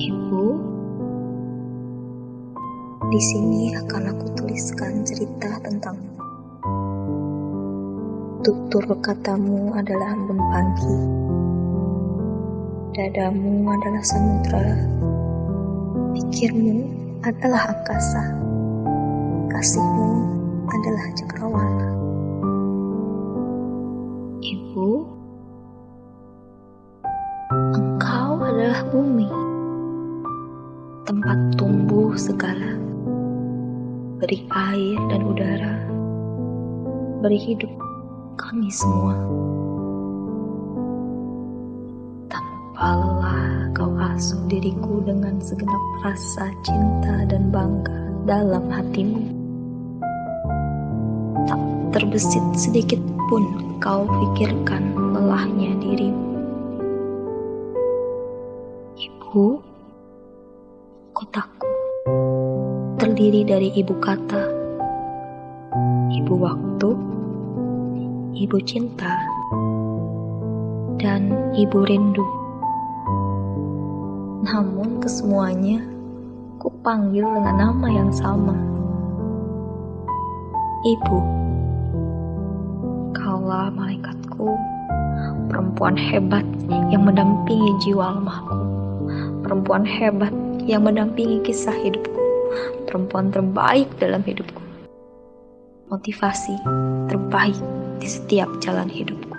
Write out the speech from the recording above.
Ibu, di sini akan aku tuliskan cerita tentangmu. Tutur katamu adalah embun pagi. Dadamu adalah samudra. Pikirmu adalah angkasa. Kasihmu adalah cakrawala. Ibu, adalah bumi. Tempat tumbuh segala. Beri air dan udara. Beri hidup kami semua. Tanpa lelah kau asuh diriku dengan segenap rasa cinta dan bangga dalam hatimu. Tak terbesit sedikit pun kau pikirkan lelahnya dirimu. Ibu, kotaku terdiri dari ibu kata, ibu waktu, ibu cinta, dan ibu rindu. Namun kesemuanya ku panggil dengan nama yang sama. Ibu, kaulah malaikatku, perempuan hebat yang mendampingi jiwa lemahku, perempuan hebat yang mendampingi kisah hidupku, perempuan terbaik dalam hidupku, motivasi terbaik di setiap jalan hidupku.